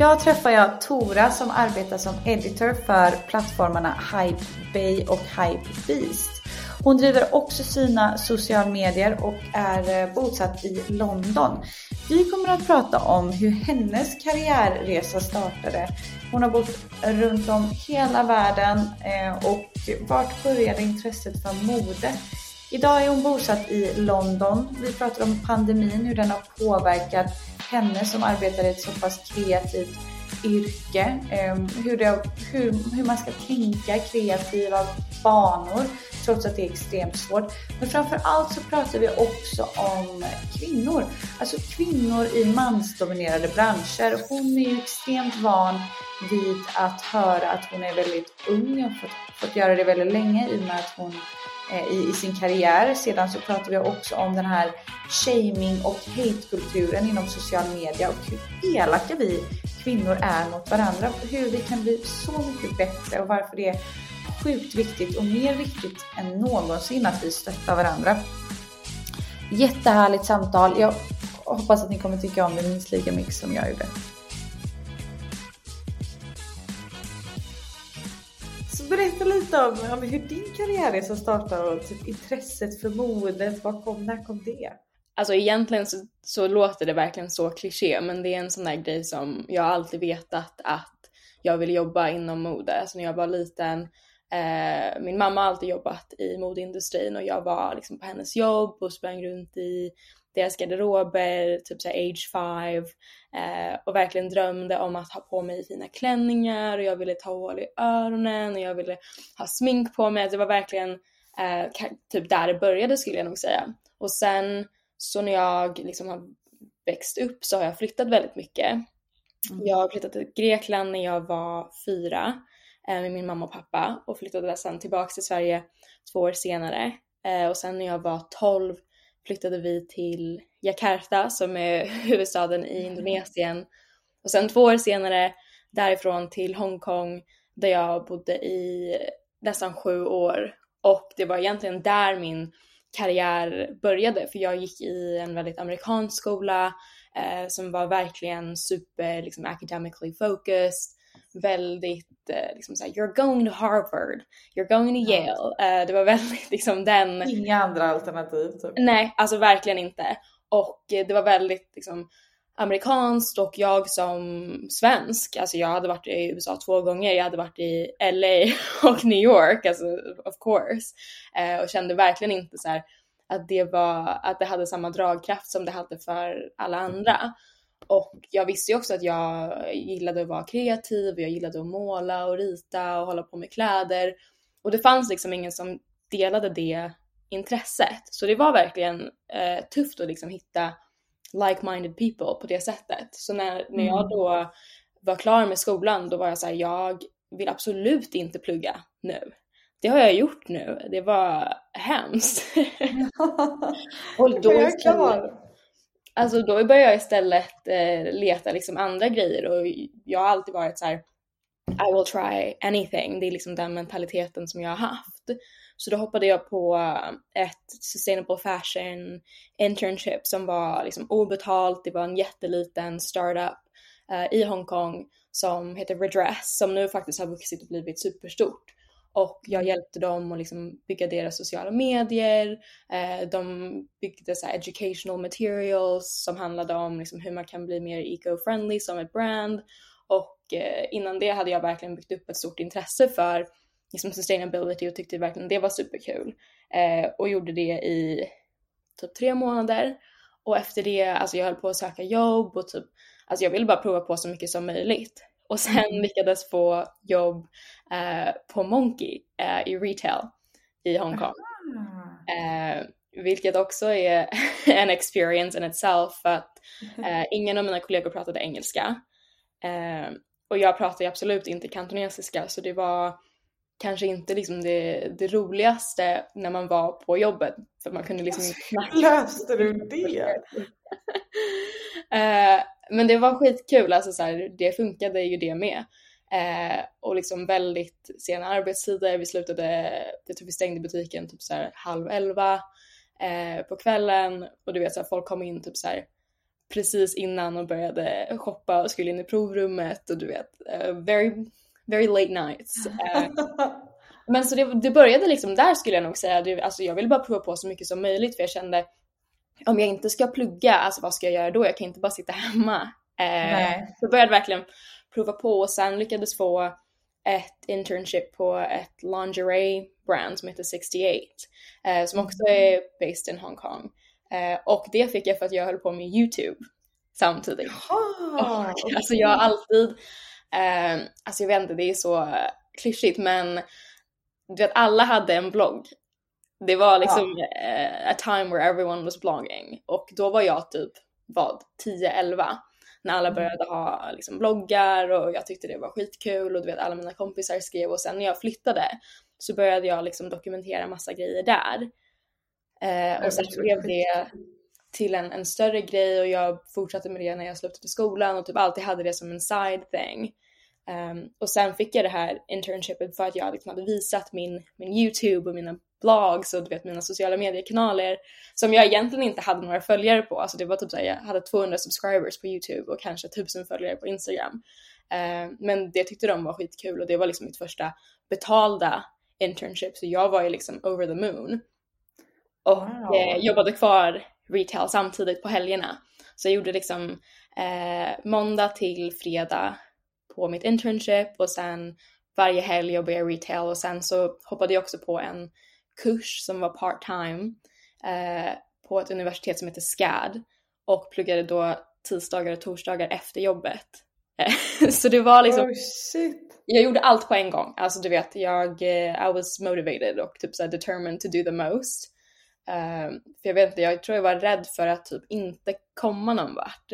Idag träffar jag Tora som arbetar som editor för plattformarna Hype Bay och Hype Beast. Hon driver också sina sociala medier och är eh, bosatt i London. Vi kommer att prata om hur hennes karriärresa startade. Hon har bott runt om hela världen eh, och vart började intresset för mode? Idag är hon bosatt i London. Vi pratar om pandemin, hur den har påverkat henne som arbetar i ett så pass kreativt yrke. Ehm, hur, det, hur, hur man ska tänka kreativa banor trots att det är extremt svårt. Men framför allt så pratar vi också om kvinnor. Alltså kvinnor i mansdominerade branscher. Hon är ju extremt van vid att höra att hon är väldigt ung och fått, fått göra det väldigt länge i och med att hon Eh, i, i, sin karriär. Sedan så pratar vi också om den här shaming och hatekulturen inom social media och hur elaka vi kvinnor är mot varandra. Hur vi kan bli så mycket bättre och varför det är sjukt viktigt och mer viktigt än någonsin att vi stöttar varandra. Jättehärligt samtal. Jag hoppas att ni kommer tycka om det minst lika mycket som jag gjorde. Berätta lite om, om hur din karriärresa startade och typ intresset för modet. Var kom, när kom det? Alltså egentligen så, så, låter det verkligen så kliché, men det är en sån där grej som jag alltid vetat att jag vill jobba inom mode. Alltså när jag var liten, eh, min mamma har alltid jobbat i modeindustrin och jag var liksom på hennes jobb och sprang runt i deras garderober, typ såhär age five eh, och verkligen drömde om att ha på mig fina klänningar och jag ville ta hål i öronen och jag ville ha smink på mig. Det var verkligen eh, typ där det började skulle jag nog säga. Och sen så när jag liksom har växt upp så har jag flyttat väldigt mycket. Mm. Jag flyttade till Grekland när jag var fyra eh, med min mamma och pappa och flyttade sen tillbaks till Sverige två år senare. Eh, och sen när jag var 12 flyttade vi till Jakarta som är huvudstaden i mm. Indonesien. Och sen två år senare därifrån till Hongkong där jag bodde i nästan sju år. Och det var egentligen där min karriär började för jag gick i en väldigt amerikansk skola eh, som var verkligen super liksom academically focused väldigt eh, liksom såhär, you're going to Harvard, you're going to Yale. Eh, det var väldigt liksom den... Inga andra alternativ typ. Nej, alltså verkligen inte. Och eh, det var väldigt liksom amerikanskt och jag som svensk, alltså jag hade varit i USA två gånger, jag hade varit i LA och New York, alltså of course. Eh, och kände verkligen inte så här, att det var, att det hade samma dragkraft som det hade för alla andra. Och jag visste ju också att jag gillade att vara kreativ och jag gillade att måla och rita och hålla på med kläder. Och det fanns liksom ingen som delade det intresset. Så det var verkligen eh, tufft att liksom hitta like-minded people på det sättet. Så när, när jag mm. då var klar med skolan, då var jag såhär, jag vill absolut inte plugga nu. Det har jag gjort nu. Det var hemskt. och då istället, Alltså då började jag istället eh, leta liksom andra grejer och jag har alltid varit så här, I will try anything. Det är liksom den mentaliteten som jag har haft. Så då hoppade jag på eh, ett sustainable fashion internship som var liksom obetalt. Det var en jätteliten startup eh, i Hongkong som heter Redress som nu faktiskt har vuxit och blivit superstort och jag hjälpte dem att liksom bygga deras sociala medier. Eh, de byggde så educational materials som handlade om liksom hur man kan bli mer eco-friendly som ett brand. Och eh, innan det hade jag verkligen byggt upp ett stort intresse för liksom sustainability och tyckte verkligen det var superkul. Eh, och gjorde det i typ tre månader. Och efter det, alltså jag höll på att söka jobb och typ alltså jag ville bara prova på så mycket som möjligt. Och sen mm. lyckades få jobb eh, på Monkey eh, i retail i Hongkong. Eh, vilket också är en experience in itself för att eh, ingen av mina kollegor pratade engelska. Eh, och jag pratade absolut inte kantonesiska så det var kanske inte liksom det, det roligaste när man var på jobbet. För man kunde liksom inte snacka. Löste du det? uh, men det var skitkul, alltså så här, det funkade ju det med. Uh, och liksom väldigt sena arbetstider, vi slutade, jag tror vi stängde butiken typ så här halv elva uh, på kvällen och du vet så här, folk kom in typ så här precis innan och började shoppa och skulle in i provrummet och du vet, very very late nights. Uh, men så det, det, började liksom där skulle jag nog säga. Det, alltså jag ville bara prova på så mycket som möjligt för jag kände om jag inte ska plugga, alltså vad ska jag göra då? Jag kan inte bara sitta hemma. Uh, så började verkligen prova på och sen lyckades få ett internship på ett lingerie brand som heter 68 uh, som också mm. är based in Hong Kong. Uh, och det fick jag för att jag höll på med YouTube samtidigt. Oh, okay. Alltså jag har alltid Eh, alltså jag vet inte, det är så klyschigt men du vet alla hade en blogg. Det var liksom ja. eh, a time where everyone was blogging och då var jag typ vad 10-11 när alla mm. började ha liksom, bloggar och jag tyckte det var skitkul och du vet alla mina kompisar skrev och sen när jag flyttade så började jag liksom dokumentera massa grejer där. Eh, och sen blev det till en, en större grej och jag fortsatte med det när jag slutade skolan och typ alltid hade det som en side thing. Um, och sen fick jag det här internshipet för att jag liksom hade visat min, min YouTube och mina blogs och du vet mina sociala mediekanaler som jag egentligen inte hade några följare på. Alltså det var typ såhär, jag hade 200 subscribers på YouTube och kanske 1000 följare på Instagram. Uh, men det tyckte de var skitkul och det var liksom mitt första betalda internship så jag var ju liksom over the moon. Och wow. eh, jobbade kvar retail samtidigt på helgerna. Så jag gjorde liksom eh, måndag till fredag på mitt internship och sen varje helg jobbade jag retail och sen så hoppade jag också på en kurs som var part time eh, på ett universitet som heter SCAD och pluggade då tisdagar och torsdagar efter jobbet. så det var liksom... Oh, shit. Jag gjorde allt på en gång. Alltså du vet, jag eh, I was motivated och typ så determined to do the most. Uh, för jag vet inte, jag tror jag var rädd för att typ inte komma någon vart.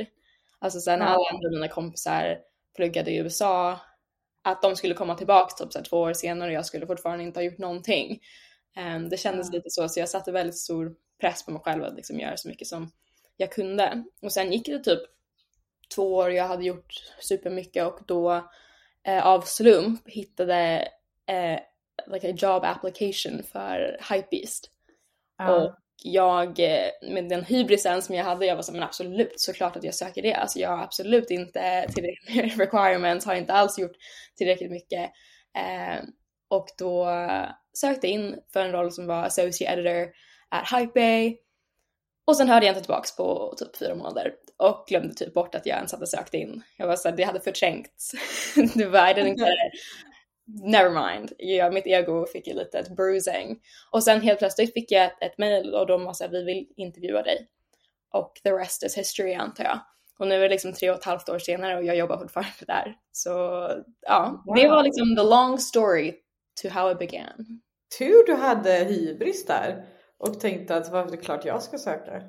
Alltså sen när alla andra mina kompisar pluggade i USA, att de skulle komma tillbaka typ så två år senare och jag skulle fortfarande inte ha gjort någonting. Um, det kändes lite så, så jag satte väldigt stor press på mig själv att liksom göra så mycket som jag kunde. Och sen gick det typ två år, jag hade gjort supermycket och då eh, av slump hittade eh, like a job application för Hypebeast. Mm. Och jag, eh, med den hybrisen som jag hade, jag var så men absolut såklart att jag söker det. Alltså jag har absolut inte tillräckligt med requirements, har inte alls gjort tillräckligt mycket. Eh, och då sökte jag in för en roll som var associate editor at Hypeay. Och sen hörde jag inte tillbaks på typ fyra månader och glömde typ bort att jag ens hade sökt in. Jag var såhär, det hade förträngts. det var, I didn't never mind, ja, mitt ego fick ju lite ett bruising. Och sen helt plötsligt fick jag ett, ett mail och de sa vi vill intervjua dig. Och the rest is history antar jag. Och nu är det liksom tre och ett halvt år senare och jag jobbar fortfarande där. Så ja, wow. det var liksom the long story to how it began. Tur du hade hybris där och tänkte att det är klart jag ska söka.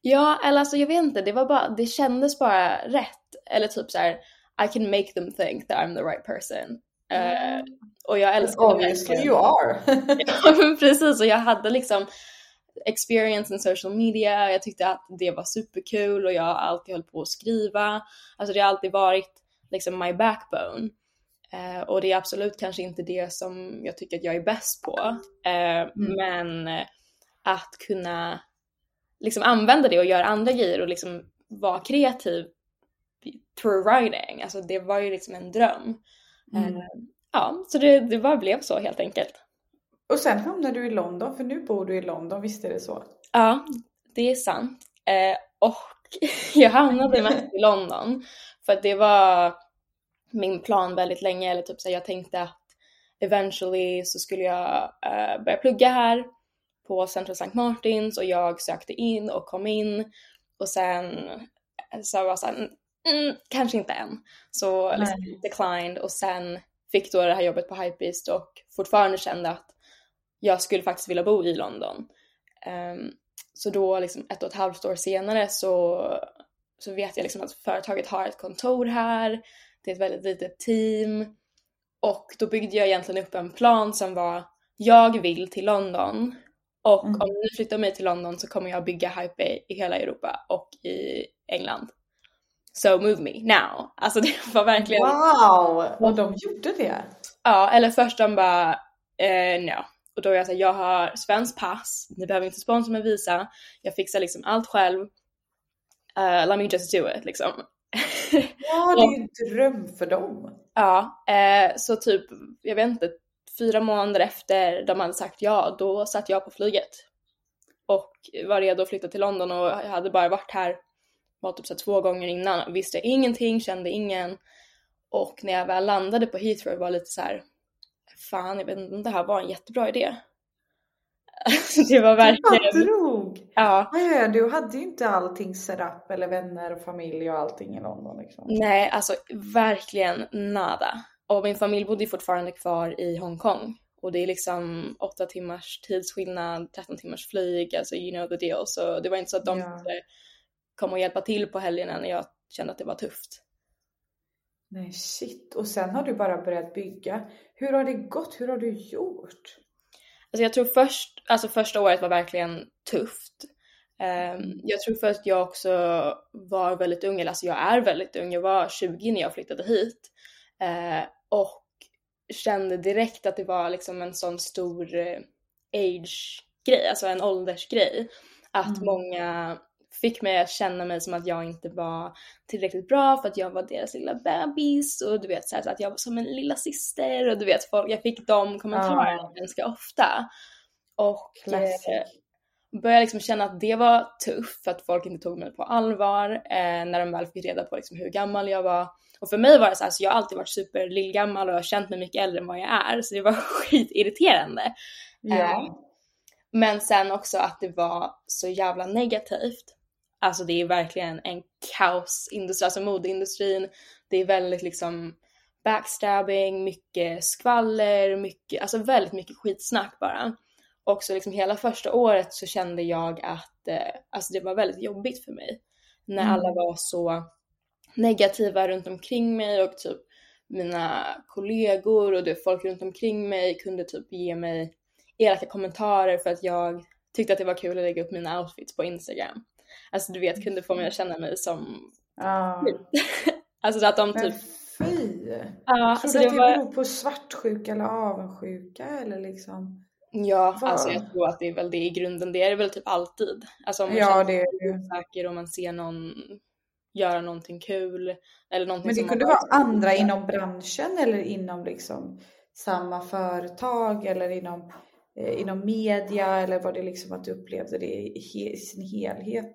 Ja, eller alltså jag vet inte, det var bara, det kändes bara rätt. Eller typ så här, I can make them think that I'm the right person. Uh, och jag älskar Obviously you are. ja, precis, och jag hade liksom experience in social media. Jag tyckte att det var superkul och jag har alltid hållit på att skriva. Alltså det har alltid varit liksom my backbone. Uh, och det är absolut kanske inte det som jag tycker att jag är bäst på. Uh, mm. Men att kunna liksom använda det och göra andra grejer och liksom vara kreativ through writing. Alltså det var ju liksom en dröm. Mm. Eh, ja, så det, det bara blev så helt enkelt. Och sen hamnade du i London, för nu bor du i London, visst är det så? Ja, det är sant. Eh, och jag hamnade mest i London för att det var min plan väldigt länge, eller typ så jag tänkte att eventually så skulle jag uh, börja plugga här på Central St. Martins och jag sökte in och kom in och sen så var jag såhär, mm, kanske inte än. Så liksom declined och sen fick då det här jobbet på Hypebeast och fortfarande kände att jag skulle faktiskt vilja bo i London. Um, så då liksom ett och ett halvt år senare så, så vet jag liksom att företaget har ett kontor här, det är ett väldigt litet team och då byggde jag egentligen upp en plan som var jag vill till London och mm. om ni flyttar mig till London så kommer jag bygga Hype i hela Europa och i England. So move me now. Alltså det var verkligen... Wow! Och de gjorde det? Ja, eller först de bara eh, no. Och då är jag såhär, jag har svensk pass, ni behöver inte sponsra med visa, jag fixar liksom allt själv. Uh, let me just do it liksom. Ja, det är ju en dröm för dem. Ja, eh, så typ, jag vet inte, fyra månader efter de hade sagt ja, då satt jag på flyget. Och var redo att flytta till London och jag hade bara varit här var typ så två gånger innan, visste ingenting, kände ingen. Och när jag väl landade på Heathrow var lite så här, fan jag vet inte om det här var en jättebra idé. det var verkligen... Du drog! Ja. Nej, du hade ju inte allting set up eller vänner och familj och allting i London liksom. Nej, alltså verkligen nada. Och min familj bodde fortfarande kvar i Hongkong. Och det är liksom åtta timmars tidsskillnad, 13 timmars flyg, alltså you know the deal. Så det var inte så att de ja. kom och hjälpa till på helgerna när jag kände att det var tufft. Nej shit, och sen har du bara börjat bygga. Hur har det gått? Hur har du gjort? Alltså jag tror först, alltså första året var verkligen tufft. Um, jag tror för att jag också var väldigt ung, eller alltså jag är väldigt ung, jag var 20 när jag flyttade hit. Uh, och kände direkt att det var liksom en sån stor uh, age-grej, alltså en åldersgrej. Att mm. många fick mig att känna mig som att jag inte var tillräckligt bra för att jag var deras lilla bebis och du vet så, här, så att jag var som en lilla syster och du vet folk, jag fick de kommentarerna ah. ganska ofta. Och eh, började liksom känna att det var tufft för att folk inte tog mig på allvar eh, när de väl fick reda på liksom hur gammal jag var. Och för mig var det så här, så jag har alltid varit super lillgammal och jag har känt mig mycket äldre än vad jag är så det var skitirriterande. Ja. Eh, men sen också att det var så jävla negativt. Alltså det är verkligen en kaosindustri, alltså modeindustrin. Det är väldigt liksom backstabbing, mycket skvaller, mycket, alltså väldigt mycket skitsnack bara. Och så liksom hela första året så kände jag att eh, alltså det var väldigt jobbigt för mig. När mm. alla var så negativa runt omkring mig och typ mina kollegor och det folk runt omkring mig kunde typ ge mig elaka kommentarer för att jag tyckte att det var kul att lägga upp mina outfits på Instagram. Alltså du vet, kunde få mig att känna mig som... Ah. alltså att de typ... Men fy! Ja, tror du att det var... beror på svartsjuka eller avundsjuka eller liksom? Ja, Var? alltså jag tror att det är väl det i grunden. Det är det väl typ alltid. Alltså om man ja, är det. osäker och man ser någon göra någonting kul eller någonting Men det kunde vara andra inom branschen eller inom liksom samma företag eller inom, inom media eller var det liksom att du upplevde det i sin helhet?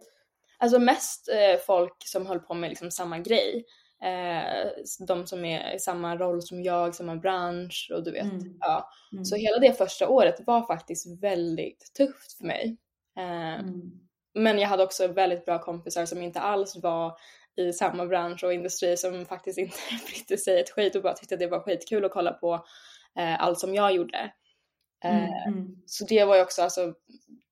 Alltså mest eh, folk som höll på med liksom samma grej. Eh, de som är i samma roll som jag, samma bransch och du vet. Mm. Ja. Mm. Så hela det första året var faktiskt väldigt tufft för mig. Eh, mm. Men jag hade också väldigt bra kompisar som inte alls var i samma bransch och industri som faktiskt inte brydde sig ett skit och bara tyckte det var skitkul att kolla på eh, allt som jag gjorde. Mm, eh, mm. Så det var ju också, alltså,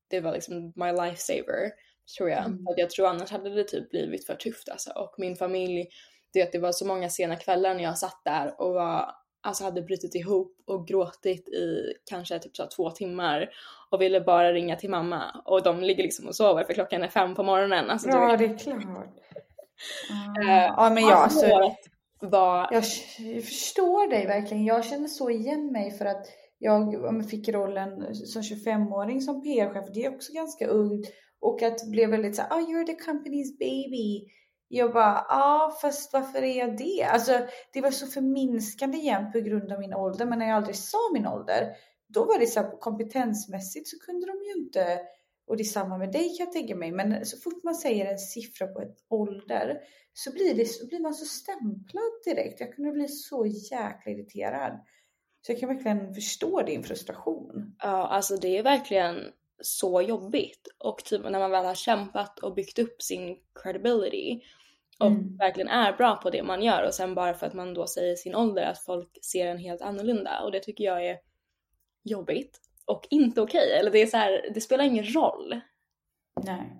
det var liksom my lifesaver tror jag. Mm. För jag tror annars hade det typ blivit för tufft alltså. Och min familj, det, det var så många sena kvällar när jag satt där och var, alltså hade brutit ihop och gråtit i kanske typ så två timmar och ville bara ringa till mamma och de ligger liksom och sover för klockan är fem på morgonen. Alltså, ja, det är klart. Uh, ja, men jag, alltså, var... jag förstår dig verkligen. Jag känner så igen mig för att jag fick rollen som 25-åring som PR-chef. Det är också ganska ungt och att det blev väldigt så oh you're the company's baby. Jag bara, ja ah, fast varför är jag det? Alltså det var så förminskande igen på grund av min ålder. Men när jag aldrig sa min ålder, då var det så här, kompetensmässigt så kunde de ju inte och det är samma med dig kan jag tänka mig. Men så fort man säger en siffra på ett ålder så blir, det, så blir man så stämplad direkt. Jag kunde bli så jäkla irriterad. Så jag kan verkligen förstå din frustration. Ja, alltså det är verkligen så jobbigt. Och typ när man väl har kämpat och byggt upp sin credibility och Mm. verkligen är bra på det man gör och sen bara för att man då säger sin ålder att folk ser en helt annorlunda och det tycker jag är jobbigt och inte okej. Eller det är så här, det spelar ingen roll. Nej,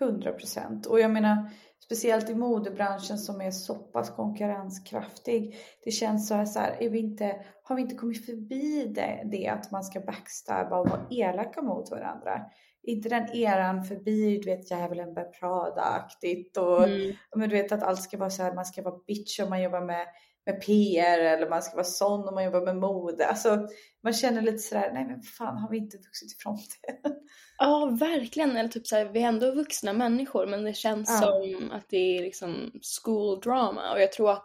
100 procent. Och jag menar, speciellt i modebranschen som är så pass konkurrenskraftig. Det känns så här, så här är vi inte, har vi inte kommit förbi det, det att man ska backstabba och vara elaka mot varandra? Inte den eran förbi, du vet djävulen bär Prada-aktigt och Mm. men du vet att allt ska vara så här, man ska vara bitch om man jobbar med, med PR eller man ska vara sån om man jobbar med mode. Alltså man känner lite sådär, nej men fan har vi inte vuxit ifrån det? Ja, verkligen. Eller typ såhär, vi är ändå vuxna människor men det känns Ja. som att det är liksom school drama och jag tror att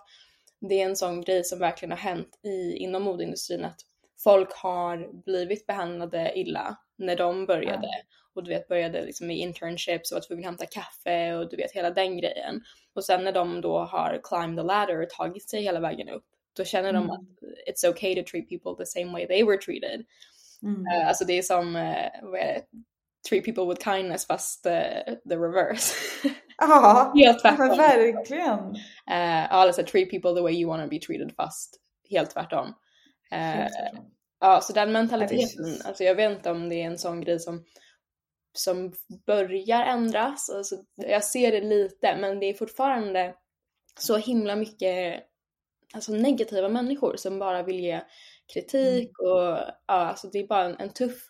det är en sån grej som verkligen har hänt i, inom modeindustrin att folk har blivit behandlade illa när de började och du vet började liksom i internships och var tvungna att hämta kaffe och du vet hela den grejen. Och sen när de då har climbed the ladder och tagit sig hela vägen upp då känner de Mm. att it's okay to treat people the same way they were treated. Mm. Eh, alltså det är som, eh, vad är det? Treat people with kindness fast eh, the reverse. Ja, helt men tvärtom. verkligen. Uh, ja, alltså treat people the way you want to be treated fast helt tvärtom. Eh, Helt tvärtom. Ja, så den Ja, mentaliteten, så- alltså jag vet inte om det är en sån grej som, som börjar ändras. Alltså, jag ser det lite, men det är fortfarande så himla mycket alltså, negativa människor som bara vill ge kritik och ja, alltså, det är bara en, en tuff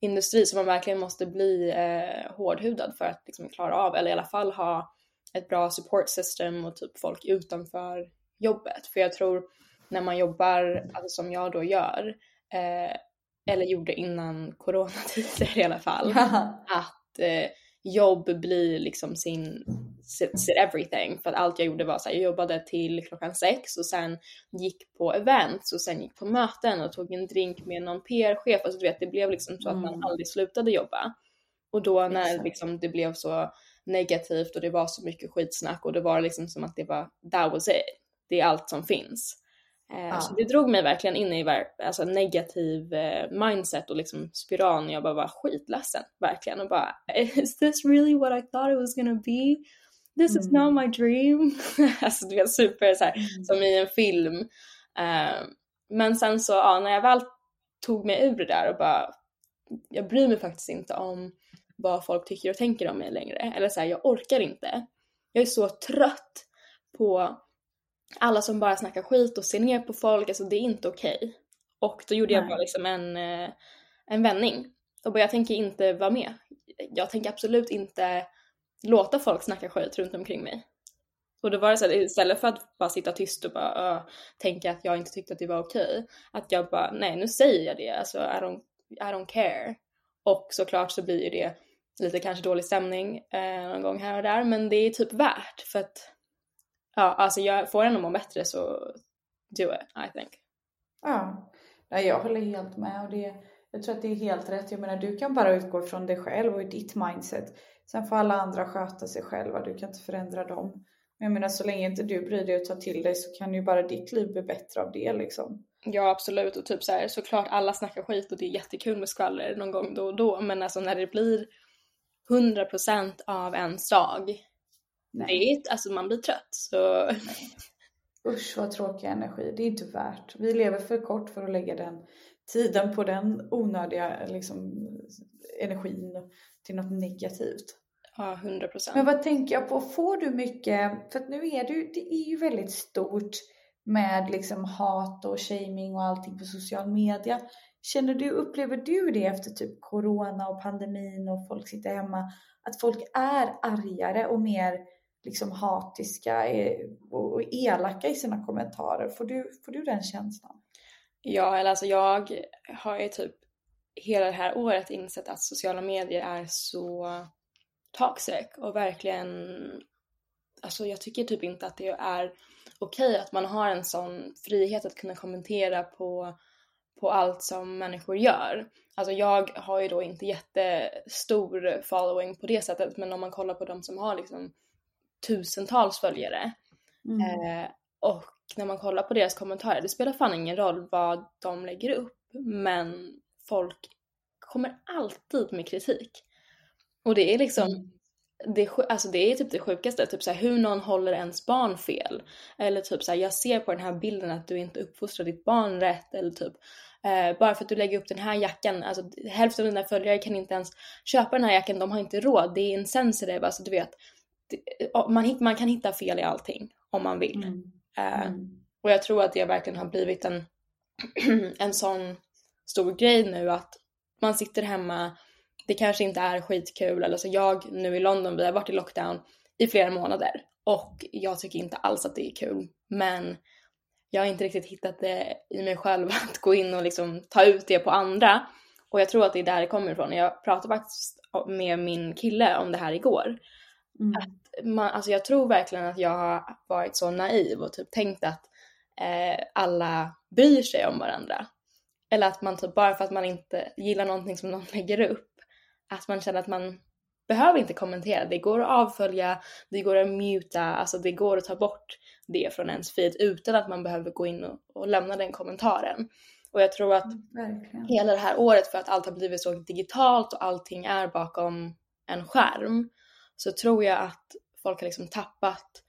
industri som man verkligen måste bli eh, hårdhudad för att liksom, klara av eller i alla fall ha ett bra support system och typ folk utanför jobbet. För jag tror när man jobbar, alltså som jag då gör, eh, eller gjorde innan coronatider i alla fall, Ja. att eh, jobb blir liksom sin, sitt everything. För att allt jag gjorde var så här, jag jobbade till klockan sex och sen gick på events och sen gick på möten och tog en drink med någon PR-chef. Alltså du vet, det blev liksom så att man Mm. aldrig slutade jobba. Och då när Exakt. liksom det blev så negativt och det var så mycket skitsnack och det var liksom som att det var that was it. Det är allt som finns. Eh, Ja. Så det drog mig verkligen in i alltså negativ eh, mindset och liksom spiralen. Jag bara var skitledsen verkligen och bara is this really what I thought it was gonna be? This is Mm. not my dream. alltså du vet super så här, Mm. som i en film. Eh, men sen så ja, när jag väl tog mig ur det där och bara jag bryr mig faktiskt inte om vad folk tycker och tänker om mig längre. Eller så här, jag orkar inte. Jag är så trött på alla som bara snackar skit och ser ner på folk. Alltså det är inte okej. Och då gjorde jag Nej. bara liksom en, eh, en vändning. Och bara, jag tänker inte vara med. Jag tänker absolut inte låta folk snacka skit runt omkring mig. Och då var det så här, istället för att bara sitta tyst och bara uh, tänka att jag inte tyckte att det var okej. Att jag bara, nej nu säger jag det. Alltså I don't, I don't care. Och såklart så blir ju det lite kanske dålig stämning eh, någon gång här och där. Men det är typ värt för att ja, alltså jag får ändå må bättre så do it, I think. Ja, Nej, jag håller helt med och det, jag tror att det är helt rätt. Jag menar, du kan bara utgå från dig själv och ditt mindset. Sen får alla andra sköta sig själva. Du kan inte förändra dem. Men jag menar, så länge inte du bryr dig och tar till dig så kan ju bara ditt liv bli bättre av det liksom. Ja absolut och typ så här, såklart alla snackar skit och det är jättekul med skvaller någon gång då och då men alltså när det blir 100% av ens dag, det Nej. är, alltså man blir trött så Usch vad tråkig energi. Det är inte värt. Vi lever för kort för att lägga den tiden på den onödiga liksom, energin till något negativt. ja 100%. Men vad tänker jag på? Får du mycket? För att nu är du, det är ju väldigt stort med liksom hat och shaming och allting på social media. Känner du, upplever du det efter typ corona och pandemin och folk sitter hemma? Att folk är argare och mer liksom hatiska eh, och och elaka i sina kommentarer? Får du, får du den känslan? Ja, eller alltså jag har ju typ hela det här året insett att sociala medier är så toxic och verkligen, alltså jag tycker typ inte att det är okej att man har en sån frihet att kunna kommentera på, på allt som människor gör. Alltså jag har ju då inte jättestor following på det sättet men om man kollar på de som har liksom tusentals följare Eh, och när man kollar på deras kommentarer, det spelar fan ingen roll vad de lägger upp, men folk kommer alltid med kritik. Och det är liksom, Mm. det, alltså det är typ det sjukaste, typ så här, hur någon håller ens barn fel. Eller typ så här, jag ser på den här bilden att du inte uppfostrar ditt barn rätt eller typ eh, bara för att du lägger upp den här jackan, alltså hälften av dina följare kan inte ens köpa den här jackan, de har inte råd, det är insensitive, alltså du vet. Man, man kan hitta fel i allting om man vill. Mm. Mm. och jag tror att det verkligen har blivit en, en sån stor grej nu att man sitter hemma det kanske inte är skitkul. Eller så jag nu i London, vi har varit i lockdown i flera månader och jag tycker inte alls att det är kul. Men jag har inte riktigt hittat det i mig själv att gå in och liksom ta ut det på andra. Och jag tror att det är där det kommer ifrån. Jag pratade faktiskt med min kille om det här igår. Mm. Att man, alltså jag tror verkligen att jag har varit så naiv och typ tänkt att eh, alla bryr sig om varandra. Eller att man typ bara för att man inte gillar någonting som någon lägger upp att man känner att man behöver inte kommentera. Det går att avfölja, det går att muta, alltså det går att ta bort det från ens feed utan att man behöver gå in och, och lämna den kommentaren. Och jag tror att mm, hela det här året för att allt har blivit så digitalt och allting är bakom en skärm så tror jag att folk har liksom tappat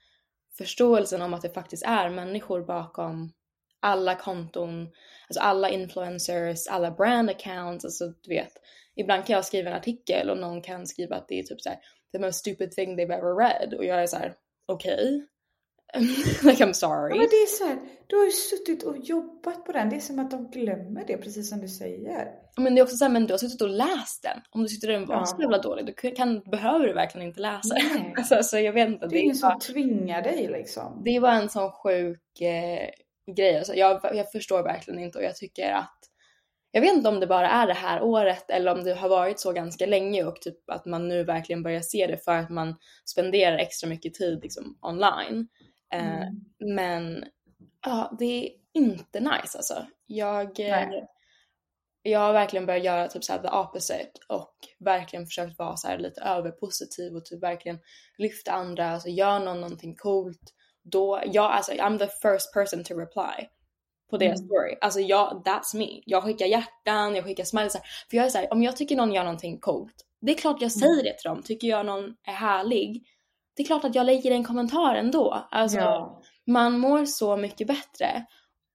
förståelsen om att det faktiskt är människor bakom alla konton, alltså alla influencers, alla brand accounts, alltså du vet ibland kan jag skriva en artikel och någon kan skriva att det är typ såhär the most stupid thing they've ever read och jag är såhär okej. Okay. like I'm sorry. Ja, men det är så här, du har ju suttit och jobbat på den. Det är som att de glömmer det precis som du säger. Men det är också såhär, men du har suttit och läst den. Om du tyckte den var ja. så jävla dålig då kan, behöver du verkligen inte läsa den. alltså, alltså, jag vet inte. Det är ingen som tvingar dig liksom. Det var en sån sjuk eh, grej. Alltså, jag, jag förstår verkligen inte och jag tycker att jag vet inte om det bara är det här året eller om det har varit så ganska länge och typ att man nu verkligen börjar se det för att man spenderar extra mycket tid liksom online. Eh, mm. men ja, det är inte nice alltså. Jag, eh, jag har verkligen börjat göra typ såhär the opposite och verkligen försökt vara så lite överpositiv och typ verkligen lyfta andra, alltså gör någon någonting coolt, då, jag alltså I'm the first person to reply på deras mm. story. Alltså jag, that's me. Jag skickar hjärtan, jag skickar smileys. För jag är såhär, om jag tycker någon gör någonting coolt, det är klart jag säger mm. det till dem. Tycker jag någon är härlig, det är klart att jag lägger en kommentar ändå. Alltså ja. man mår så mycket bättre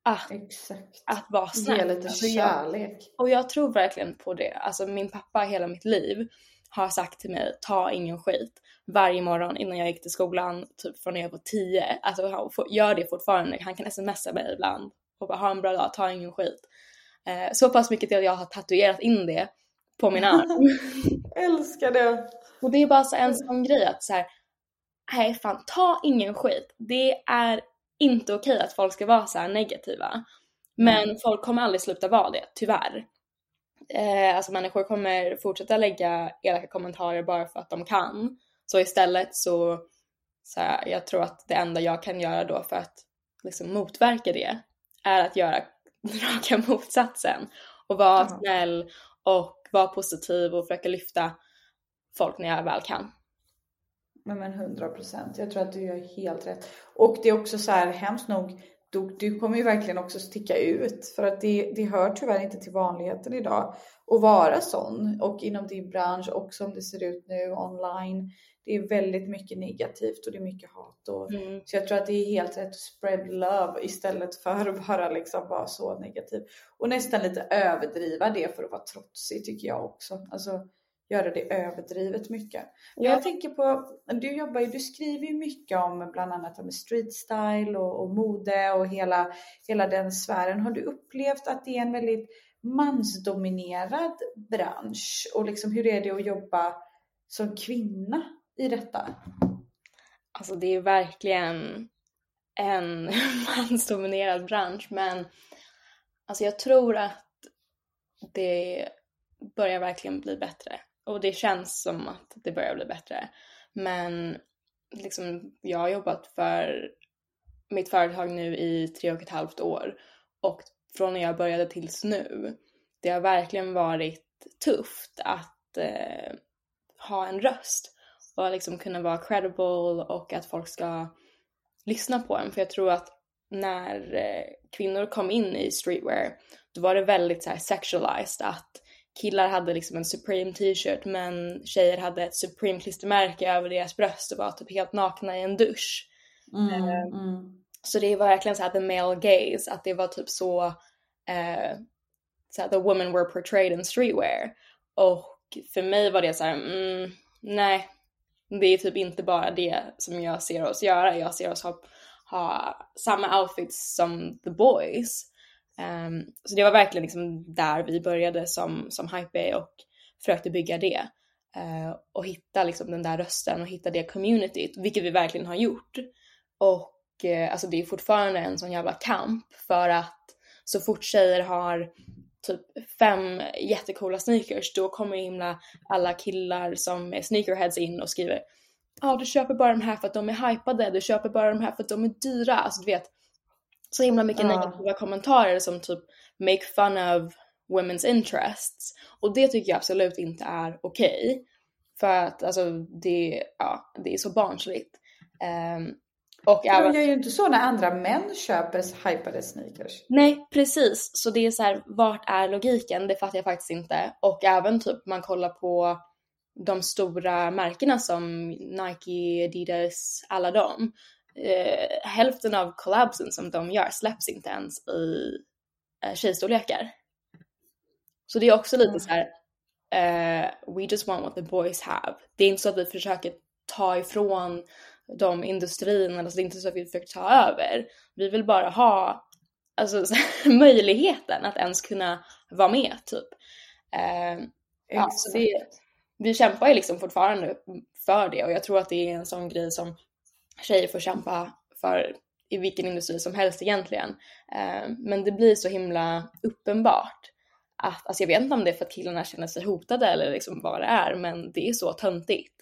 att, Exakt. att vara snäll. Ge lite alltså, kärlek. Jag, och jag tror verkligen på det. Alltså min pappa hela mitt liv har sagt till mig, ta ingen skit varje morgon innan jag gick till skolan, typ från när jag var 10. Alltså han gör det fortfarande. Han kan smsa mig ibland och bara ha en bra dag, ta ingen skit. Eh, så pass mycket till att jag har tatuerat in det på min arm. Älskar det! Och det är bara så en sån grej att så här, nej fan ta ingen skit. Det är inte okej att folk ska vara så negativa. Men mm. folk kommer aldrig sluta vara det, tyvärr. Eh, alltså människor kommer fortsätta lägga elaka kommentarer bara för att de kan. Så istället så, så här, jag tror att det enda jag kan göra då för att liksom motverka det är att göra raka motsatsen och vara ja. snäll och vara positiv och försöka lyfta folk när jag väl kan. Men, men 100 procent. Jag tror att du gör helt rätt. Och det är också så här hemskt nog. Du, du kommer ju verkligen också sticka ut för att det, det hör tyvärr inte till vanligheten idag att vara sån och inom din bransch och som det ser ut nu online det är väldigt mycket negativt och det är mycket hat. Och, mm. Så jag tror att det är helt rätt att spread love istället för att bara liksom vara så negativ. Och nästan lite överdriva det för att vara trotsig tycker jag också. Alltså göra det överdrivet mycket. Ja. Jag tänker på, du jobbar ju, du skriver ju mycket om bland annat om street style och, och mode och hela, hela den sfären. Har du upplevt att det är en väldigt mansdominerad bransch och liksom hur är det att jobba som kvinna i detta? Alltså det är verkligen en mansdominerad bransch men alltså jag tror att det börjar verkligen bli bättre och det känns som att det börjar bli bättre. Men liksom, jag har jobbat för mitt företag nu i tre och ett halvt år och från när jag började tills nu, det har verkligen varit tufft att eh, ha en röst och liksom kunna vara credible och att folk ska lyssna på en. För jag tror att när eh, kvinnor kom in i streetwear då var det väldigt så här sexualized att killar hade liksom en Supreme t-shirt men tjejer hade ett Supreme klistermärke över deras bröst och var typ helt nakna i en dusch. Mm, mm. Så det var verkligen såhär the male gaze, att det var typ så, eh, så the women were portrayed in streetwear. Och för mig var det såhär, mm, nej, det är typ inte bara det som jag ser oss göra. Jag ser oss ha, ha samma outfits som the boys. Um, så det var verkligen liksom där vi började som, som Hypebay och försökte bygga det. Uh, och hitta liksom den där rösten och hitta det communityt, vilket vi verkligen har gjort. Och uh, alltså det är fortfarande en sån jävla kamp för att så fort tjejer har typ fem jättekola sneakers, då kommer himla alla killar som är sneakerheads in och skriver Ja, ah, du köper bara de här för att de är hypade, du köper bara de här för att de är dyra. Alltså du vet, så himla mycket Ja. negativa kommentarer som typ make fun of women's interests. Och det tycker jag absolut inte är okej. För att alltså det, ja, det är så barnsligt. Ehm, och De även... gör ju inte så när andra män köper hypade sneakers. Nej, precis. Så det är så här, vart är logiken? Det fattar jag faktiskt inte. Och även typ man kollar på de stora märkena som Nike, Adidas, alla dem. Eh, hälften av collabsen som de gör släpps inte ens i eh, tjejstorlekar. Så det är också lite så här. eh, we just want what the boys have. Det är inte så att vi försöker ta ifrån de industrin, alltså det är inte så att vi försöker ta över. Vi vill bara ha alltså, möjligheten att ens kunna vara med typ. Eh, ja, så det, vi kämpar ju liksom fortfarande för det och jag tror att det är en sån grej som tjejer får kämpa för i vilken industri som helst egentligen. Eh, men det blir så himla uppenbart att, alltså jag vet inte om det är för att killarna känner sig hotade eller liksom vad det är, men det är så töntigt.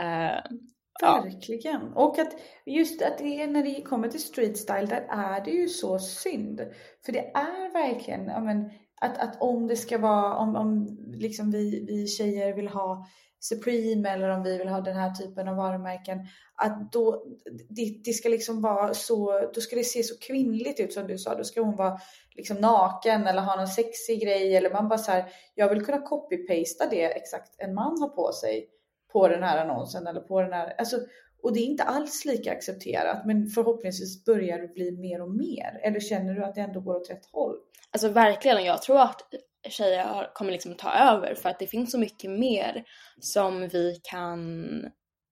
Eh, ja. Verkligen. Och att just att det är när det kommer till street style, där är det ju så synd. För det är verkligen, ja men, att, att om det ska vara, om, om liksom vi, vi tjejer vill ha Supreme eller om vi vill ha den här typen av varumärken, att då, det, det ska liksom vara så, då ska det se så kvinnligt ut som du sa, då ska hon vara liksom naken eller ha någon sexig grej eller man bara så här, jag vill kunna copy-pasta det exakt en man har på sig på den här annonsen eller på den här, alltså och det är inte alls lika accepterat men förhoppningsvis börjar det bli mer och mer. Eller känner du att det ändå går åt rätt håll? Alltså verkligen, jag tror att tjejer kommer liksom ta över för att det finns så mycket mer som vi kan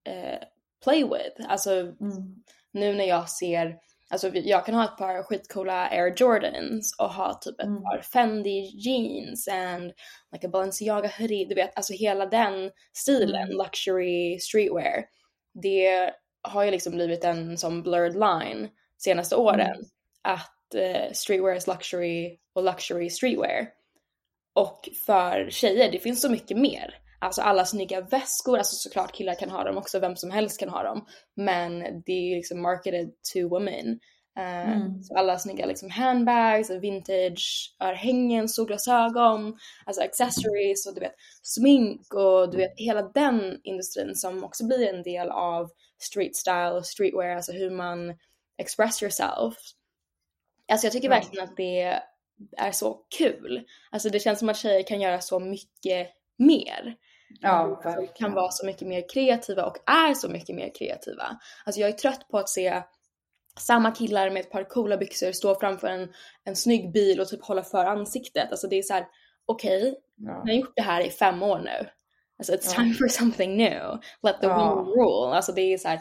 eh, play with. Alltså nu när jag ser, alltså jag kan ha ett par skitcoola Air Jordans och ha typ ett Mm. par Fendi jeans and like a Balenciaga hoodie, du vet alltså hela den stilen, Mm. luxury streetwear. Det har ju liksom blivit en sån blurred line senaste åren Mm. att eh, streetwear is luxury och luxury streetwear. Och för tjejer, det finns så mycket mer. Alltså alla snygga väskor, alltså såklart killar kan ha dem också, vem som helst kan ha dem. Men det är ju liksom marketed to women. Eh, Mm. Så alla snygga liksom handbags, vintage örhängen, solglasögon, alltså accessories och du vet smink och du vet hela den industrin som också blir en del av street style och streetwear, alltså hur man express yourself. Alltså jag tycker Ja. verkligen att det är så kul. Alltså det känns som att tjejer kan göra så mycket mer. Ja, Alltså, verkligen. kan vara så mycket mer kreativa och är så mycket mer kreativa. Alltså jag är trött på att se samma killar med ett par coola byxor stå framför en, en snygg bil och typ hålla för ansiktet. Alltså det är så här: okej, Ja. ni har gjort det här i fem år nu. Alltså it's Ja. time for something new. Let the Ja. woman rule. Alltså det är så här,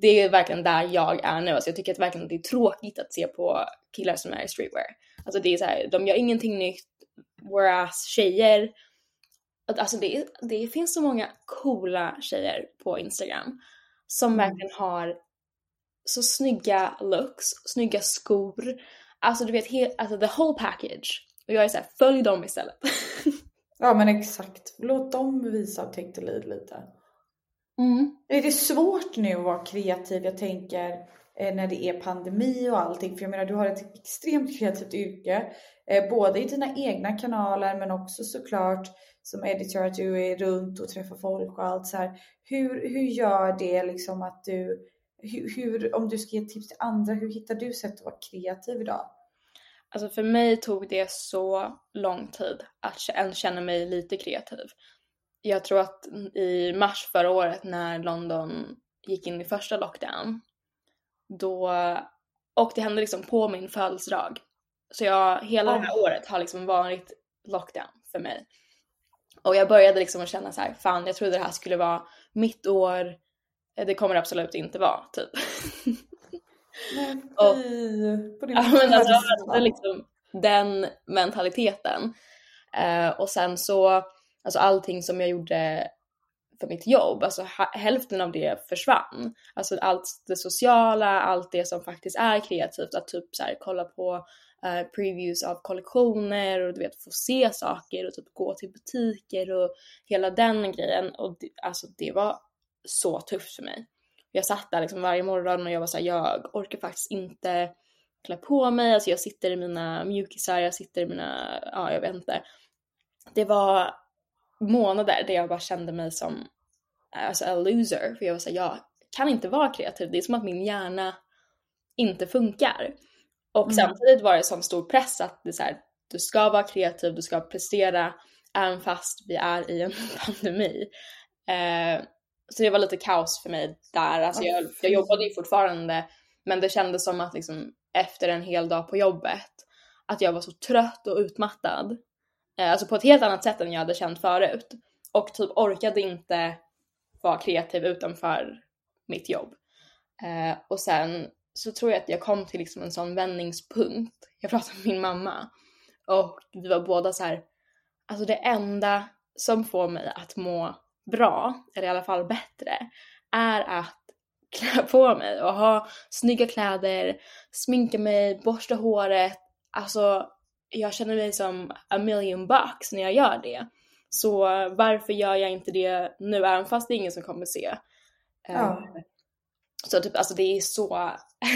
det är verkligen där jag är nu. Alltså jag tycker att verkligen det är tråkigt att se på killar som är i streetwear. Alltså det är så här, de gör ingenting nytt. Whereas tjejer, alltså det, det finns så många coola tjejer på Instagram som Mm. verkligen har så snygga looks, snygga skor. Alltså du vet, he, alltså the whole package. Och jag är såhär, följ dem istället. ja, men exakt. Låt dem visa take the lead lite. Mm. Är det svårt nu att vara kreativ? Jag tänker eh, när det är pandemi och allting. För jag menar, du har ett extremt kreativt yrke. Eh, både i dina egna kanaler men också såklart som editor att du är runt och träffar folk och allt så här. Hur, hur gör det liksom att du, hur, hur, om du ska ge tips till andra, hur hittar du sätt att vara kreativ idag? Alltså för mig tog det så lång tid att ens känna mig lite kreativ. Jag tror att i mars förra året när London gick in i första lockdown, då, och det hände liksom på min födelsedag. Så jag, hela det här året har liksom varit lockdown för mig. Och jag började liksom att känna så här, fan jag trodde det här skulle vara mitt år, det kommer det absolut inte vara typ. Nej, och, på din ja, men alltså, jag hade liksom den mentaliteten. Uh, och sen så, alltså allting som jag gjorde för mitt jobb, alltså hälften av det försvann. Alltså allt det sociala, allt det som faktiskt är kreativt, att typ så här, kolla på uh, previews av kollektioner och du vet få se saker och typ gå till butiker och hela den grejen. Och det, alltså det var så tufft för mig. Jag satt där liksom varje morgon och jag var såhär, jag orkar faktiskt inte klä på mig, alltså jag sitter i mina mjukisar, jag sitter i mina, ja jag vet inte. Det var månader där jag bara kände mig som alltså a loser, för jag var såhär, jag kan inte vara kreativ, det är som att min hjärna inte funkar. Och mm. samtidigt var det sån stor press att det är så här, du ska vara kreativ, du ska prestera även fast vi är i en pandemi. Eh, så det var lite kaos för mig där. Alltså jag, jag jobbade ju fortfarande men det kändes som att liksom efter en hel dag på jobbet att jag var så trött och utmattad. Eh, alltså på ett helt annat sätt än jag hade känt förut. Och typ orkade inte vara kreativ utanför mitt jobb. Eh, och sen så tror jag att jag kom till liksom en sån vändningspunkt. Jag pratade med min mamma och vi var båda så här. alltså det enda som får mig att må bra, eller i alla fall bättre, är att klä på mig och ha snygga kläder, sminka mig, borsta håret. Alltså jag känner mig som a million bucks när jag gör det. Så varför gör jag inte det nu även fast det är ingen som kommer se? Ja. Um, så typ alltså det är så,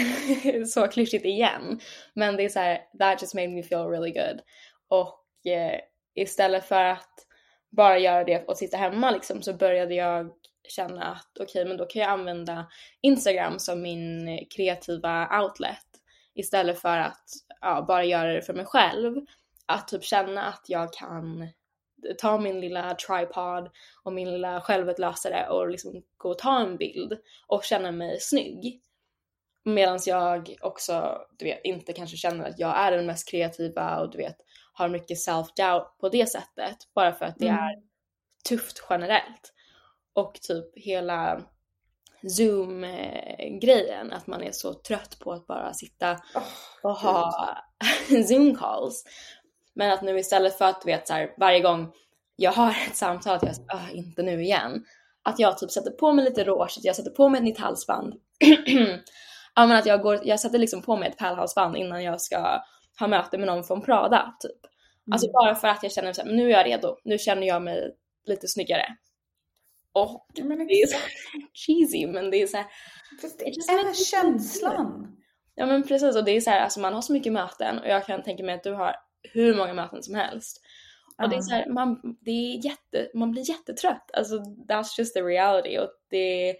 så klyschigt igen. Men det är så här, that just made me feel really good. Och eh, istället för att bara göra det och sitta hemma liksom så började jag känna att okej okay, men då kan jag använda Instagram som min kreativa outlet istället för att ja, bara göra det för mig själv. Att typ känna att jag kan ta min lilla tripod och min lilla självutlösare och liksom gå och ta en bild och känna mig snygg. Medan jag också, du vet, inte kanske känner att jag är den mest kreativa och du vet, har mycket self-doubt på det sättet. Bara för att det mm. är tufft generellt. Och typ hela zoom-grejen, att man är så trött på att bara sitta och ha zoom-calls. Men att nu istället för att du vet så här, varje gång jag har ett samtal att jag äh, inte nu igen. Att jag typ sätter på mig lite rouge, att jag sätter på mig ett nytt halsband. ja men att jag går, jag sätter liksom på mig ett pärlhalsband innan jag ska ha möte med någon från Prada typ. Alltså mm. Alltså bara för att jag känner att nu är jag redo, nu känner jag mig lite snyggare. Och ja, det är så cheesy men det är såhär. Det är känslan. Ja men precis och det är så här, alltså man har så mycket möten och jag kan tänka mig att du har hur många möten som helst. Och det är så här, man, det är jätte, man blir jättetrött. Alltså that's just the reality. Och det,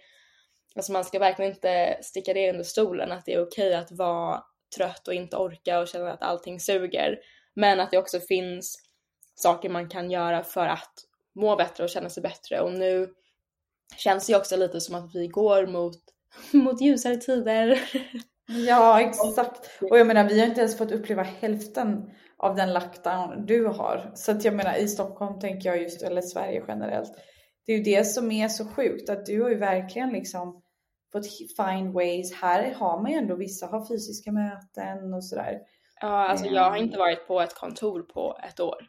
alltså man ska verkligen inte sticka det under stolen att det är okej okay att vara trött och inte orka och känna att allting suger. Men att det också finns saker man kan göra för att må bättre och känna sig bättre. Och nu känns det ju också lite som att vi går mot, mot ljusare tider. Ja, exakt. Och jag menar, vi har inte ens fått uppleva hälften av den lockdown du har. Så att jag menar i Stockholm tänker jag just, eller Sverige generellt. Det är ju det som är så sjukt att du har ju verkligen liksom fått find ways. Här har man ju ändå, vissa har fysiska möten och sådär. Ja, alltså jag har inte varit på ett kontor på ett år.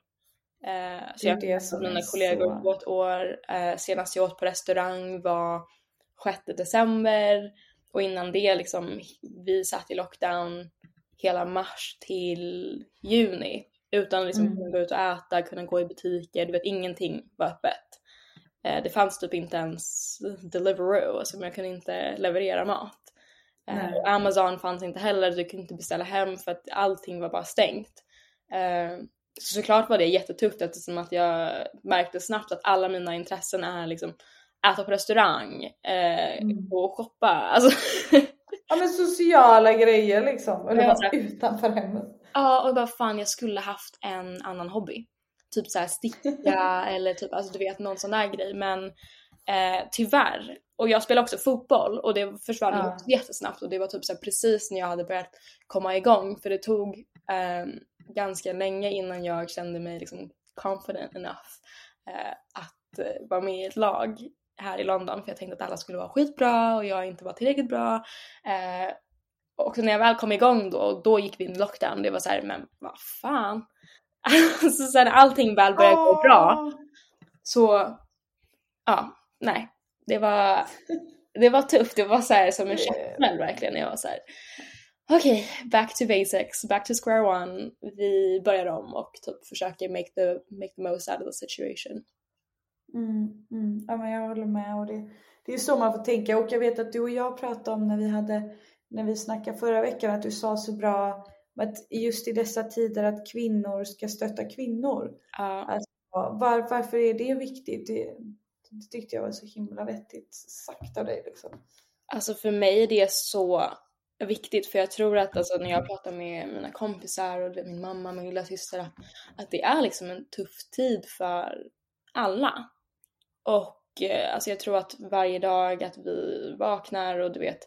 Eh, så jag har mina kollegor så... på ett år. Eh, senast jag åt på restaurang var 6 december och innan det liksom, vi satt i lockdown hela mars till juni utan liksom mm. kunna gå ut och äta, kunna gå i butiker, du vet ingenting var öppet. Eh, det fanns typ inte ens Deliveroo, alltså jag kunde inte leverera mat. Eh, och Amazon fanns inte heller, du kunde inte beställa hem för att allting var bara stängt. Eh, så såklart var det jättetufft eftersom att jag märkte snabbt att alla mina intressen är liksom äta på restaurang mm. och shoppa. Alltså, Ja men sociala grejer liksom. Eller Ja, utanför hemmet. Ja, och bara fan jag skulle haft en annan hobby. Typ såhär sticka eller typ, alltså du vet någon sån där grej. Men eh, tyvärr, och jag spelar också fotboll och det försvann Ja. också jättesnabbt och det var typ såhär precis när jag hade börjat komma igång för det tog eh, ganska länge innan jag kände mig liksom confident enough eh, att eh, vara med i ett lag här i London för jag tänkte att alla skulle vara skitbra och jag inte var tillräckligt bra. Eh, och när jag väl kom igång då, då gick vi in i lockdown. Det var så här, men vad fan. Alltså sen allting väl började gå bra så, ja, nej. Det var, det var tufft. Det var så här som en käftsmäll verkligen. Jag var så här, okej, back to basics, back to square one. Vi börjar om och typ försöker make the, make the most out of the situation. Mm, mm. Ja men jag håller med och det, det är så man får tänka och jag vet att du och jag pratade om när vi hade när vi snackade förra veckan att du sa så bra att just i dessa tider att kvinnor ska stötta kvinnor. Ja. Var, varför är det viktigt? Det, det tyckte jag var så himla vettigt sagt av dig liksom. Alltså för mig är det så viktigt för jag tror att alltså, när jag pratar med mina kompisar och min mamma, min lilla syster att, att det är liksom en tuff tid för alla. Och eh, alltså jag tror att varje dag att vi vaknar och du vet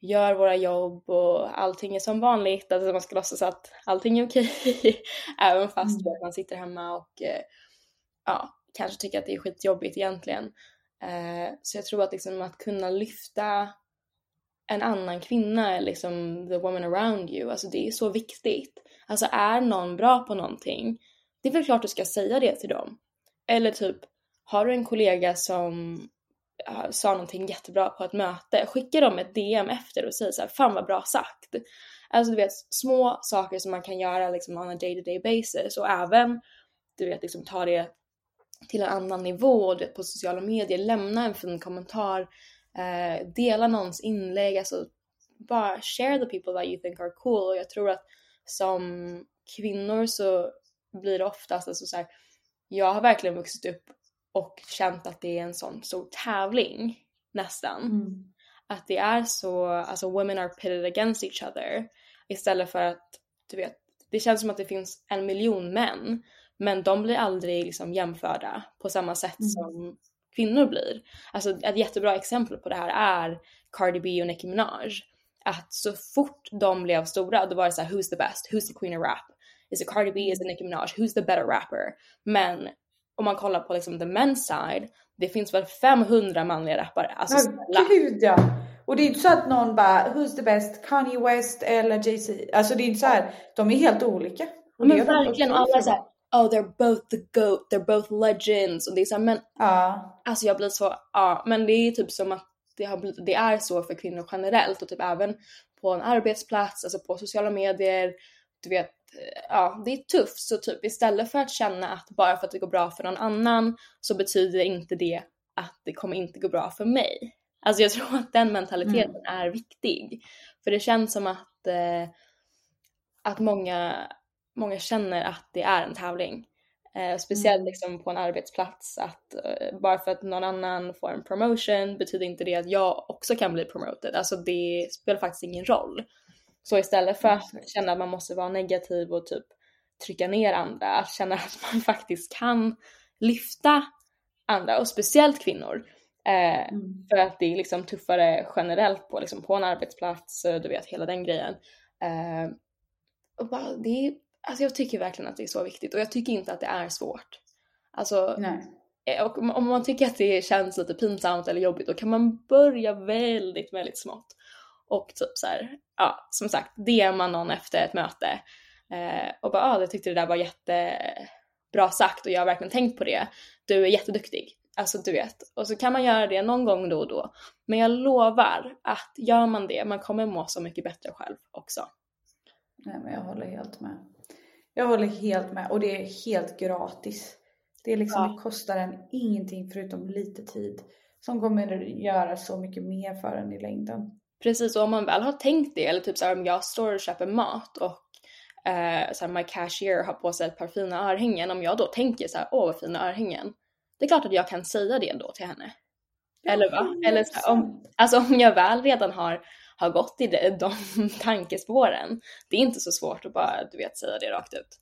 gör våra jobb och allting är som vanligt, alltså man ska låtsas att allting är okej även fast Mm. man sitter hemma och eh, ja, kanske tycker att det är skitjobbigt egentligen. Eh, så jag tror att liksom att kunna lyfta en annan kvinna, liksom the woman around you, alltså det är så viktigt. Alltså är någon bra på någonting, det är väl klart du ska säga det till dem. Eller typ, har du en kollega som Eh, sa någonting jättebra på ett möte, skicka dem ett DM efter och säg så här, fan vad bra sagt. Alltså du vet, små saker som man kan göra liksom on a day to day basis och även du vet liksom ta det till en annan nivå du vet, på sociala medier, lämna en fin kommentar, eh, dela någons inlägg, alltså bara share the people that you think are cool och jag tror att som kvinnor så blir det oftast alltså så här, jag har verkligen vuxit upp och känt att det är en sån stor tävling nästan. Mm. Att det är så, alltså women are pitted against each other istället för att, du vet, det känns som att det finns en miljon män men de blir aldrig liksom jämförda på samma sätt Mm. som kvinnor blir. Alltså ett jättebra exempel på det här är Cardi B och Nicki Minaj. Att så fort de blev stora då var det så här, who's the best? Who's the queen of rap? Is it Cardi B? Is it Nicki Minaj? Who's the better rapper? Men om man kollar på liksom the men's side, det finns väl 500 manliga rappare. Alltså snälla. gud ja. Och det är inte så att någon bara, who's the best? Kanye West eller Jay-Z? Alltså det är inte så här, de är helt olika. Och Men verkligen, gått alla såhär oh they're both the GOAT, they're both legends och det är såhär men Ja. alltså jag blir så, ja men det är typ som att det, har det är så för kvinnor generellt och typ även på en arbetsplats, alltså på sociala medier, du vet, ja det är tufft så typ istället för att känna att bara för att det går bra för någon annan så betyder inte det att det kommer inte gå bra för mig. Alltså jag tror att den mentaliteten är viktig. För det känns som att, eh, att många, många känner att det är en tävling. Eh, speciellt Mm. liksom på en arbetsplats att eh, bara för att någon annan får en promotion betyder inte det att jag också kan bli promoted. Alltså det spelar faktiskt ingen roll. Så istället för att känna att man måste vara negativ och typ trycka ner andra, att känna att man faktiskt kan lyfta andra och speciellt kvinnor. Eh, Mm. för att det är liksom tuffare generellt på, liksom, på en arbetsplats, eh, du vet hela den grejen. Eh, och bara, det är, alltså jag tycker verkligen att det är så viktigt och jag tycker inte att det är svårt. Alltså, Nej. eh, och om om man tycker att det känns lite pinsamt eller jobbigt då kan man börja väldigt, väldigt smått. Och typ så här, ja som sagt, DMa någon efter ett möte eh, och bara ah, jag tyckte det där var jättebra sagt och jag har verkligen tänkt på det. Du är jätteduktig. Alltså du vet. Och så kan man göra det någon gång då och då. Men jag lovar att gör man det, man kommer må så mycket bättre själv också. Nej men jag håller helt med. Jag håller helt med och det är helt gratis. Det, är liksom, Ja. det kostar en ingenting förutom lite tid. Som kommer göra så mycket mer för en i längden. Precis, och om man väl har tänkt det, eller typ såhär om jag står och köper mat och eh, såhär, my cashier har på sig ett par fina örhängen, om jag då tänker så här, åh vad fina örhängen. Det är klart att jag kan säga det då till henne. Eller va? Eller så här, om, alltså om jag väl redan har, har gått i de, de tankespåren. Det är inte så svårt att bara, du vet, säga det rakt ut.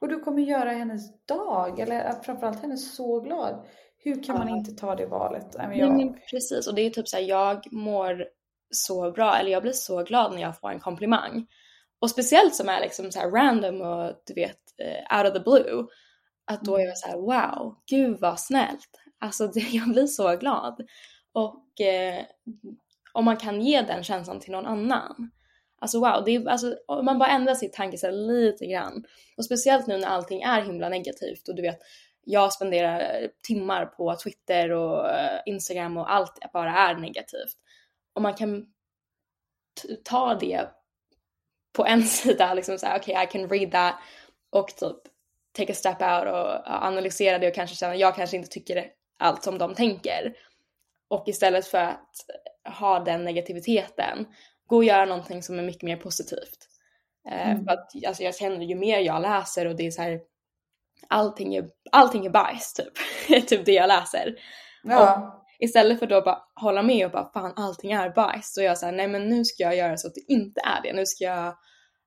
Och du kommer göra hennes dag, eller framförallt henne så glad. Hur kan man inte ta det valet? jag... Nej, men precis, och det är typ såhär, jag mår så bra, eller jag blir så glad när jag får en komplimang. Och speciellt som är liksom så random och du vet, eh, out of the blue. Att då är jag såhär, wow, gud vad snällt. Alltså det, jag blir så glad. Och eh, om man kan ge den känslan till någon annan. Alltså wow, det är, alltså, om man bara ändrar sitt tankesätt lite grann. Och speciellt nu när allting är himla negativt och du vet, jag spenderar timmar på Twitter och eh, Instagram och allt bara är negativt. Om man kan ta det på en sida, liksom såhär, okej okay, I can read that och typ take a step out och analysera det och kanske känna, jag kanske inte tycker allt som de tänker. Och istället för att ha den negativiteten, gå och göra någonting som är mycket mer positivt. Eh, mm. För att alltså, jag känner ju mer jag läser och det är så här, allting är, allting är bajs typ. typ det jag läser. Ja. Istället för då bara hålla med och bara fan allting är bajs. Så jag säger nej men nu ska jag göra så att det inte är det. Nu ska jag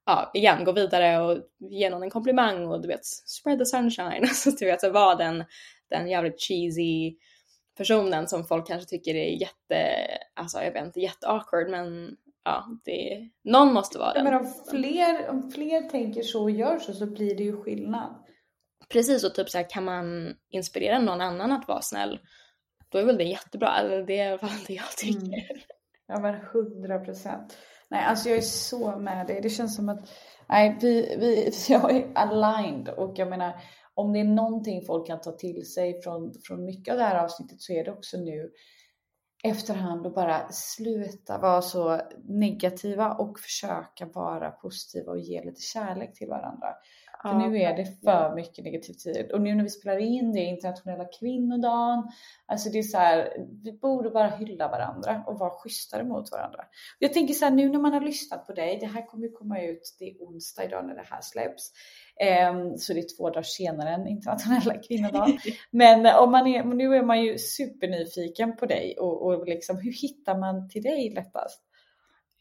ja, igen gå vidare och ge någon en komplimang och du vet spread the sunshine. Alltså du vet så vara den, den jävligt cheesy personen som folk kanske tycker är jätte, alltså jag vet inte, jätteawkward men ja, det, någon måste vara den. Men om fler, om fler tänker så och gör så så blir det ju skillnad. Precis och typ så här, kan man inspirera någon annan att vara snäll då är väl det jättebra, eller det är i alla fall det jag tycker. Mm. Ja men hundra procent. Nej alltså jag är så med dig. Det känns som att nej, vi, vi, jag är aligned och jag menar om det är någonting folk kan ta till sig från, från mycket av det här avsnittet så är det också nu efterhand och bara sluta vara så negativa och försöka vara positiva och ge lite kärlek till varandra. För nu är det för mycket negativitet. Och nu när vi spelar in det internationella kvinnodagen. Alltså det är så här, vi borde bara hylla varandra och vara schysstare mot varandra. Jag tänker så här nu när man har lyssnat på dig. Det här kommer ju komma ut, det är onsdag idag när det här släpps. Um, så det är två dagar senare än internationella kvinnodagen. Men om man är, nu är man ju supernyfiken på dig och, och liksom, hur hittar man till dig lättast?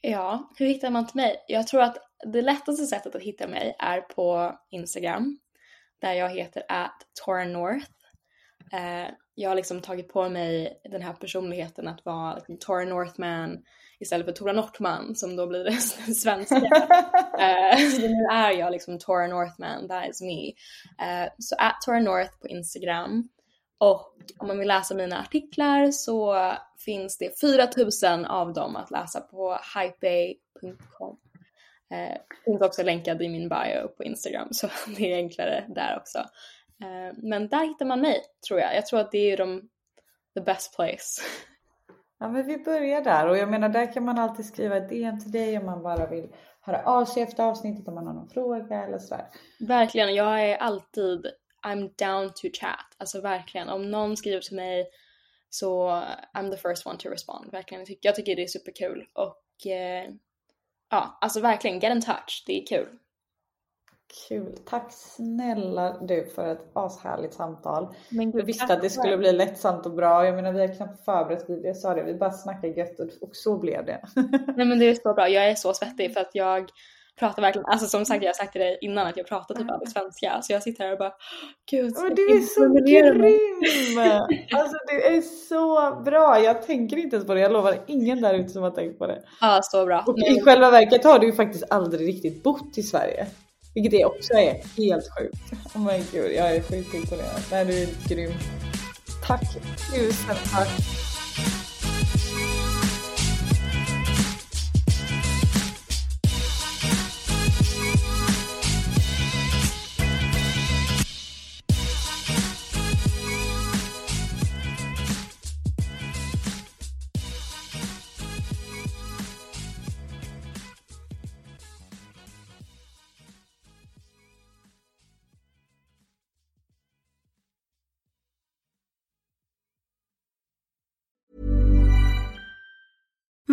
Ja, hur hittar man till mig? Jag tror att det lättaste sättet att hitta mig är på Instagram där jag heter at North. Eh, jag har liksom tagit på mig den här personligheten att vara liksom, Tora Northman istället för Tora Northman som då blir det svenska. eh, så nu är jag liksom Tora Northman, that is me. Eh, så at Tora North på Instagram. Och om man vill läsa mina artiklar så finns det 4000 av dem att läsa på hypebay.com. Eh, finns också länkad i min bio på Instagram så det är enklare där också. Eh, men där hittar man mig tror jag. Jag tror att det är de, the best place. Ja men vi börjar där och jag menar där kan man alltid skriva ett DM till dig om man bara vill höra av sig efter avsnittet om man har någon fråga eller sådär. Verkligen, jag är alltid I'm down to chat. Alltså verkligen, om någon skriver till mig så I'm the first one to respond. Verkligen, jag tycker det är superkul och eh, ja, alltså verkligen get in touch. Det är kul. Kul. Tack snälla du för ett ashärligt samtal. Men jag visste att det skulle bli lättsamt och bra. Jag menar vi har knappt förberett. Jag sa det, vi bara snackade gött och så blev det. Nej men det är så bra. Jag är så svettig för att jag pratar verkligen, alltså som sagt jag har sagt till dig innan att jag pratar typ aldrig svenska så jag sitter här och bara gud. Men du är så grym! Alltså du är så bra. Jag tänker inte ens på det. Jag lovar ingen där ute som har tänkt på det. Ja så bra. Och i själva verket har du ju faktiskt aldrig riktigt bott i Sverige. Vilket det också är helt sjukt. Oh my god, jag är sjukt imponerad. Nej du är grym. Tack, tusen tack.